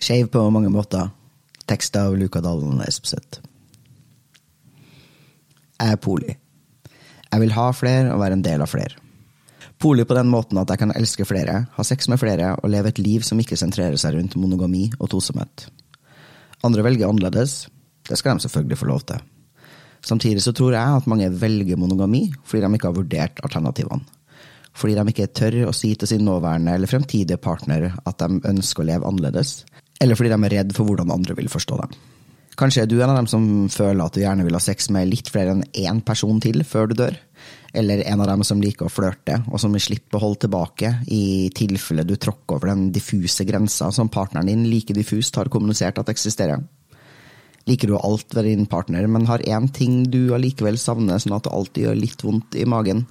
Skeiv på mange måter. Tekst av Luka Dalen Espeseth. Jeg er poli. Jeg vil ha flere og være en del av flere. Poli på den måten at jeg kan elske flere, ha sex med flere og leve et liv som ikke sentrerer seg rundt monogami og tosomhet. Andre velger annerledes. Det skal de selvfølgelig få lov til. Samtidig så tror jeg at mange velger monogami fordi de ikke har vurdert alternativene. Fordi de ikke tør å si til sin nåværende eller fremtidige partner at de ønsker å leve annerledes, eller fordi de er redd for hvordan andre vil forstå dem. Kanskje er du en av dem som føler at du gjerne vil ha sex med litt flere enn én person til før du dør. Eller en av dem som liker å flørte, og som vil slippe å holde tilbake i tilfelle du tråkker over den diffuse grensa som partneren din like diffust har kommunisert at eksisterer. Liker du alt ved din partner, men har én ting du allikevel savner, sånn at det alltid gjør litt vondt i magen?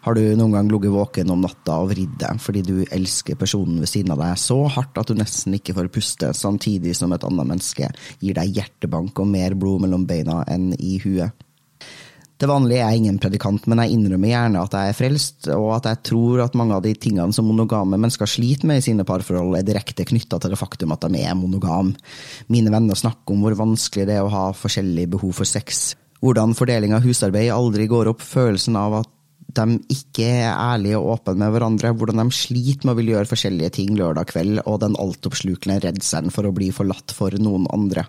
Har du noen gang ligget våken om natta og vridd deg fordi du elsker personen ved siden av deg så hardt at du nesten ikke får puste, samtidig som et annet menneske gir deg hjertebank og mer blod mellom beina enn i huet? Det vanlige er ingen predikant, men jeg innrømmer gjerne at jeg er frelst, og at jeg tror at mange av de tingene som monogame mennesker sliter med i sine parforhold, er direkte knytta til det faktum at de er monogame. Mine venner snakker om hvor vanskelig det er å ha forskjellig behov for sex. Hvordan fordeling av husarbeid aldri går opp, følelsen av at de ikke er ærlige og åpne med hverandre, hvordan de sliter med å ville gjøre forskjellige ting lørdag kveld, og den altoppslukende redselen for å bli forlatt for noen andre.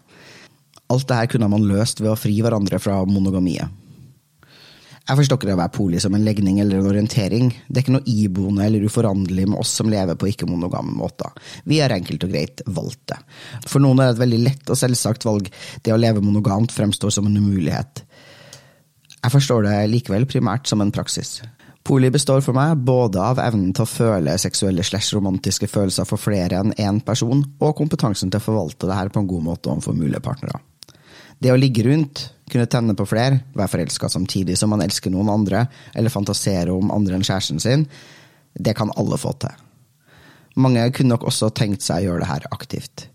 Alt dette kunne man løst ved å fri hverandre fra monogamiet. Jeg forstår ikke det å være poli som en legning eller en orientering. Det er ikke noe iboende eller uforanderlig med oss som lever på ikke-monogame måter. Vi har enkelt og greit valgt det. For noen er det et veldig lett og selvsagt valg. Det å leve monogamt fremstår som en umulighet. Jeg forstår det likevel primært som en praksis. Poli består for meg både av evnen til å føle seksuelle slash romantiske følelser for flere enn én person, og kompetansen til å forvalte det her på en god måte overfor mulige partnere. Det å ligge rundt, kunne tenne på flere, være forelska samtidig som man elsker noen andre, eller fantasere om andre enn kjæresten sin, det kan alle få til. Mange kunne nok også tenkt seg å gjøre det her aktivt.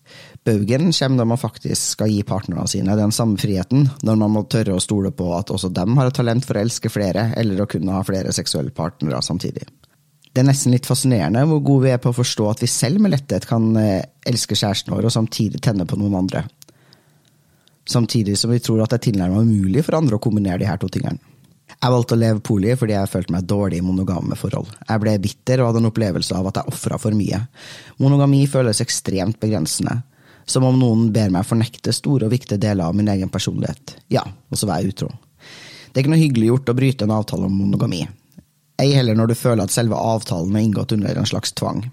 Baugen kommer når man faktisk skal gi partnerne sine den samme friheten, når man må tørre å stole på at også dem har et talent for å elske flere, eller å kunne ha flere seksuelle partnere samtidig. Det er nesten litt fascinerende hvor gode vi er på å forstå at vi selv med letthet kan eh, elske kjæresten vår og samtidig tenne på noen andre samtidig som vi tror at det er tilnærmet umulig for andre å kombinere de her to tingene. Jeg valgte å leve poli fordi jeg følte meg dårlig i monogame forhold. Jeg ble bitter og hadde en opplevelse av at jeg ofra for mye. Monogami føles ekstremt begrensende. Som om noen ber meg fornekte store og viktige deler av min egen personlighet. Ja, og så var jeg utro. Det er ikke noe hyggelig gjort å bryte en avtale om monogami. Ei heller når du føler at selve avtalen er inngått under en slags tvang.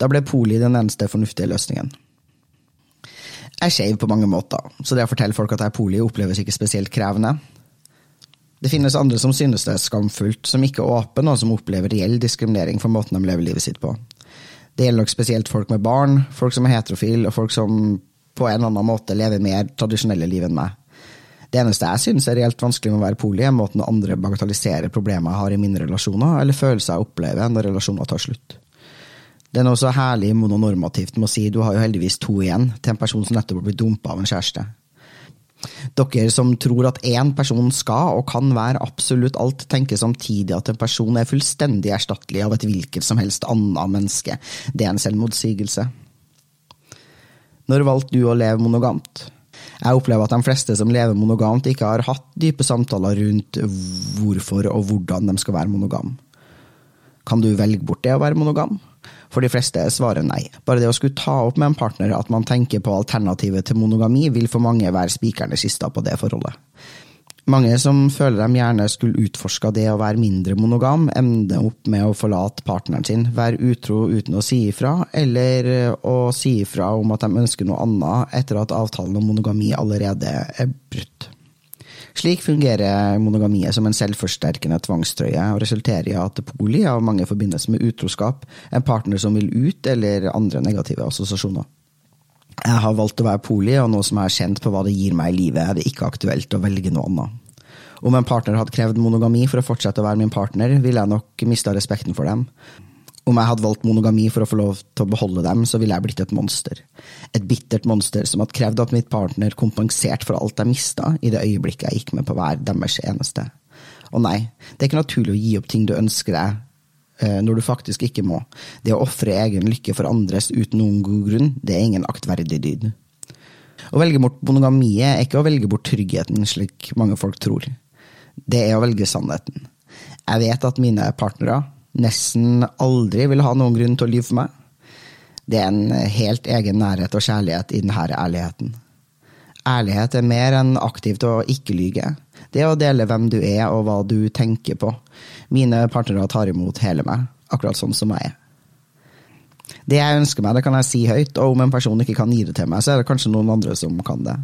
Da ble poli den eneste fornuftige løsningen. Jeg er skeiv på mange måter, så det å fortelle folk at jeg er poli, oppleves ikke spesielt krevende. Det finnes andre som synes det er skamfullt, som ikke er åpne, og som opplever reell diskriminering for måten de lever livet sitt på. Det gjelder nok spesielt folk med barn, folk som er heterofile, og folk som på en eller annen måte lever mer tradisjonelle liv enn meg. Det eneste jeg synes er reelt vanskelig med å være poli, er måten andre bagatelliserer problemer jeg har i mine relasjoner, eller følelser jeg opplever når relasjoner tar slutt. Det er noe så herlig mononormativt med å si du har jo heldigvis to igjen, til en person som nettopp har blitt dumpa av en kjæreste. Dere som tror at én person skal og kan være absolutt alt, tenker samtidig at en person er fullstendig erstattelig av et hvilket som helst annet menneske. Det er en selvmotsigelse. Når valgte du å leve monogamt? Jeg opplever at de fleste som lever monogamt, ikke har hatt dype samtaler rundt hvorfor og hvordan de skal være monogam. Kan du velge bort det å være monogam? For de fleste er svaret nei. Bare det å skulle ta opp med en partner at man tenker på alternativet til monogami, vil for mange være spikeren i kista på det forholdet. Mange som føler de gjerne skulle utforska det å være mindre monogam, ender opp med å forlate partneren sin, være utro uten å si ifra, eller å si ifra om at de ønsker noe annet etter at avtalen om monogami allerede er brutt. Slik fungerer monogamiet som en selvforsterkende tvangstrøye, og resulterer i at poli av mange forbindes med utroskap, en partner som vil ut, eller andre negative assosiasjoner. Jeg har valgt å være poli, og nå som jeg har kjent på hva det gir meg i livet, er det ikke aktuelt å velge noe annet. Om en partner hadde krevd monogami for å fortsette å være min partner, ville jeg nok mista respekten for dem. Om jeg hadde valgt monogami for å få lov til å beholde dem, så ville jeg blitt et monster. Et bittert monster som hadde krevd at mitt partner kompenserte for alt jeg mista i det øyeblikket jeg gikk med på hver deres eneste. Og nei, det er ikke naturlig å gi opp ting du ønsker deg eh, når du faktisk ikke må. Det å ofre egen lykke for andres uten noen god grunn, det er ingen aktverdig dyd. Å velge bort monogamiet er ikke å velge bort tryggheten, slik mange folk tror. Det er å velge sannheten. Jeg vet at mine partnere nesten aldri vil ha noen grunn til å lyve for meg. Det er en helt egen nærhet og kjærlighet i denne ærligheten. Ærlighet er mer enn aktivt å ikke lyge. Det er å dele hvem du er og hva du tenker på. Mine partnere tar imot hele meg, akkurat sånn som jeg er. Det jeg ønsker meg, det kan jeg si høyt, og om en person ikke kan gi det til meg, så er det kanskje noen andre som kan det.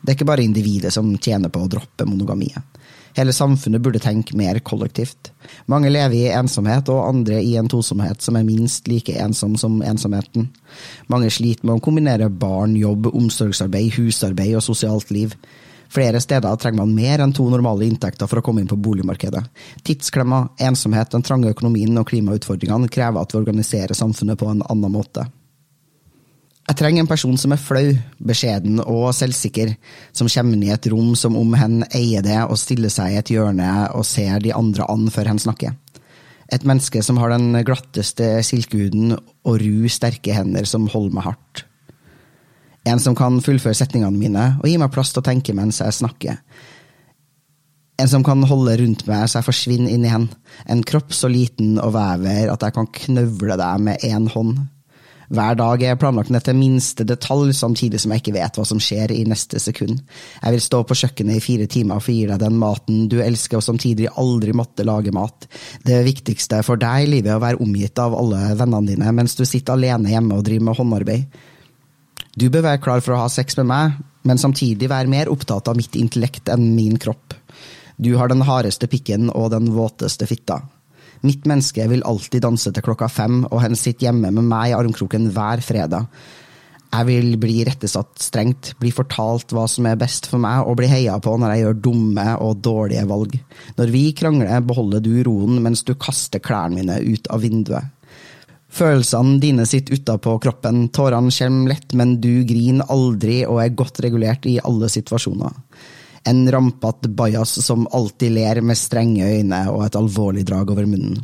Det er ikke bare individet som tjener på å droppe monogamiet. Hele samfunnet burde tenke mer kollektivt. Mange lever i ensomhet, og andre i en tosomhet som er minst like ensom som ensomheten. Mange sliter med å kombinere barn, jobb, omsorgsarbeid, husarbeid og sosialt liv. Flere steder trenger man mer enn to normale inntekter for å komme inn på boligmarkedet. Tidsklemma, ensomhet, den trange økonomien og klimautfordringene krever at vi organiserer samfunnet på en annen måte. Jeg trenger en person som er flau, beskjeden og selvsikker, som kommer inn i et rom som om hen eier det og stiller seg i et hjørne og ser de andre an før hen snakker. Et menneske som har den glatteste silkehuden og ru, sterke hender som holder meg hardt. En som kan fullføre setningene mine og gi meg plass til å tenke mens jeg snakker. En som kan holde rundt meg så jeg forsvinner inn igjen. En kropp så liten og vever at jeg kan knøvle deg med én hånd. Hver dag er jeg planlagt ned til minste detalj, samtidig som jeg ikke vet hva som skjer i neste sekund. Jeg vil stå på kjøkkenet i fire timer for å gi deg den maten du elsker, og samtidig aldri måtte lage mat. Det viktigste for deg i livet er å være omgitt av alle vennene dine, mens du sitter alene hjemme og driver med håndarbeid. Du bør være klar for å ha sex med meg, men samtidig være mer opptatt av mitt intellekt enn min kropp. Du har den hardeste pikken og den våteste fitta. Mitt menneske vil alltid danse til klokka fem, og hen sitter hjemme med meg i armkroken hver fredag. Jeg vil bli rettesatt strengt, bli fortalt hva som er best for meg, og bli heia på når jeg gjør dumme og dårlige valg. Når vi krangler, beholder du roen mens du kaster klærne mine ut av vinduet. Følelsene dine sitter utapå kroppen, tårene kommer lett, men du griner aldri og er godt regulert i alle situasjoner. En rampete bajas som alltid ler med strenge øyne og et alvorlig drag over munnen.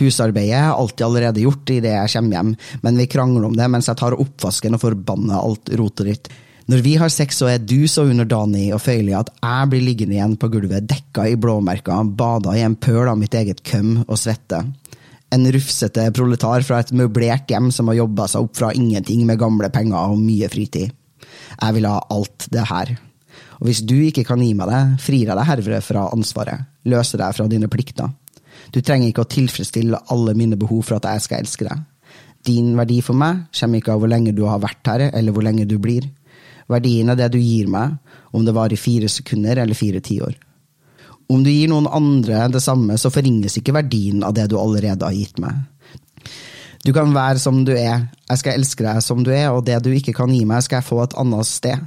Husarbeidet er alltid allerede gjort idet jeg kommer hjem, men vi krangler om det mens jeg tar oppvasken og forbanner alt rotet ditt. Når vi har sex, så er du så underdanig og føyelig at jeg blir liggende igjen på gulvet, dekka i blåmerker, bada i en pøl av mitt eget køm og svette en rufsete proletar fra et møblert hjem som har jobba seg opp fra ingenting med gamle penger og mye fritid. Jeg vil ha alt det her. Og hvis du ikke kan gi meg det, frir jeg deg herved fra ansvaret, løser deg fra dine plikter. Du trenger ikke å tilfredsstille alle mine behov for at jeg skal elske deg. Din verdi for meg kommer ikke av hvor lenge du har vært her, eller hvor lenge du blir. Verdien er det du gir meg, om det varer fire sekunder eller fire tiår. Om du gir noen andre det samme, så forringes ikke verdien av det du allerede har gitt meg. Du kan være som du er, jeg skal elske deg som du er, og det du ikke kan gi meg, skal jeg få et annet sted.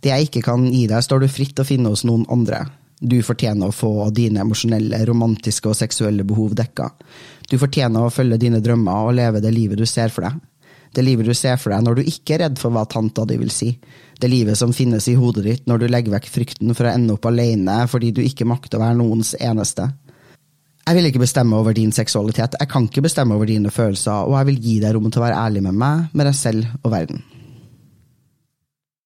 Det jeg ikke kan gi deg, står du fritt å finne hos noen andre. Du fortjener å få dine emosjonelle, romantiske og seksuelle behov dekka. Du fortjener å følge dine drømmer og leve det livet du ser for deg. Det livet du ser for deg når du ikke er redd for hva tanta di vil si. Det livet som finnes i hodet ditt når du legger vekk frykten for å ende opp alene fordi du ikke makter å være noens eneste. Jeg vil ikke bestemme over din seksualitet, jeg kan ikke bestemme over dine følelser, og jeg vil gi deg rom til å være ærlig med meg, med deg selv og verden.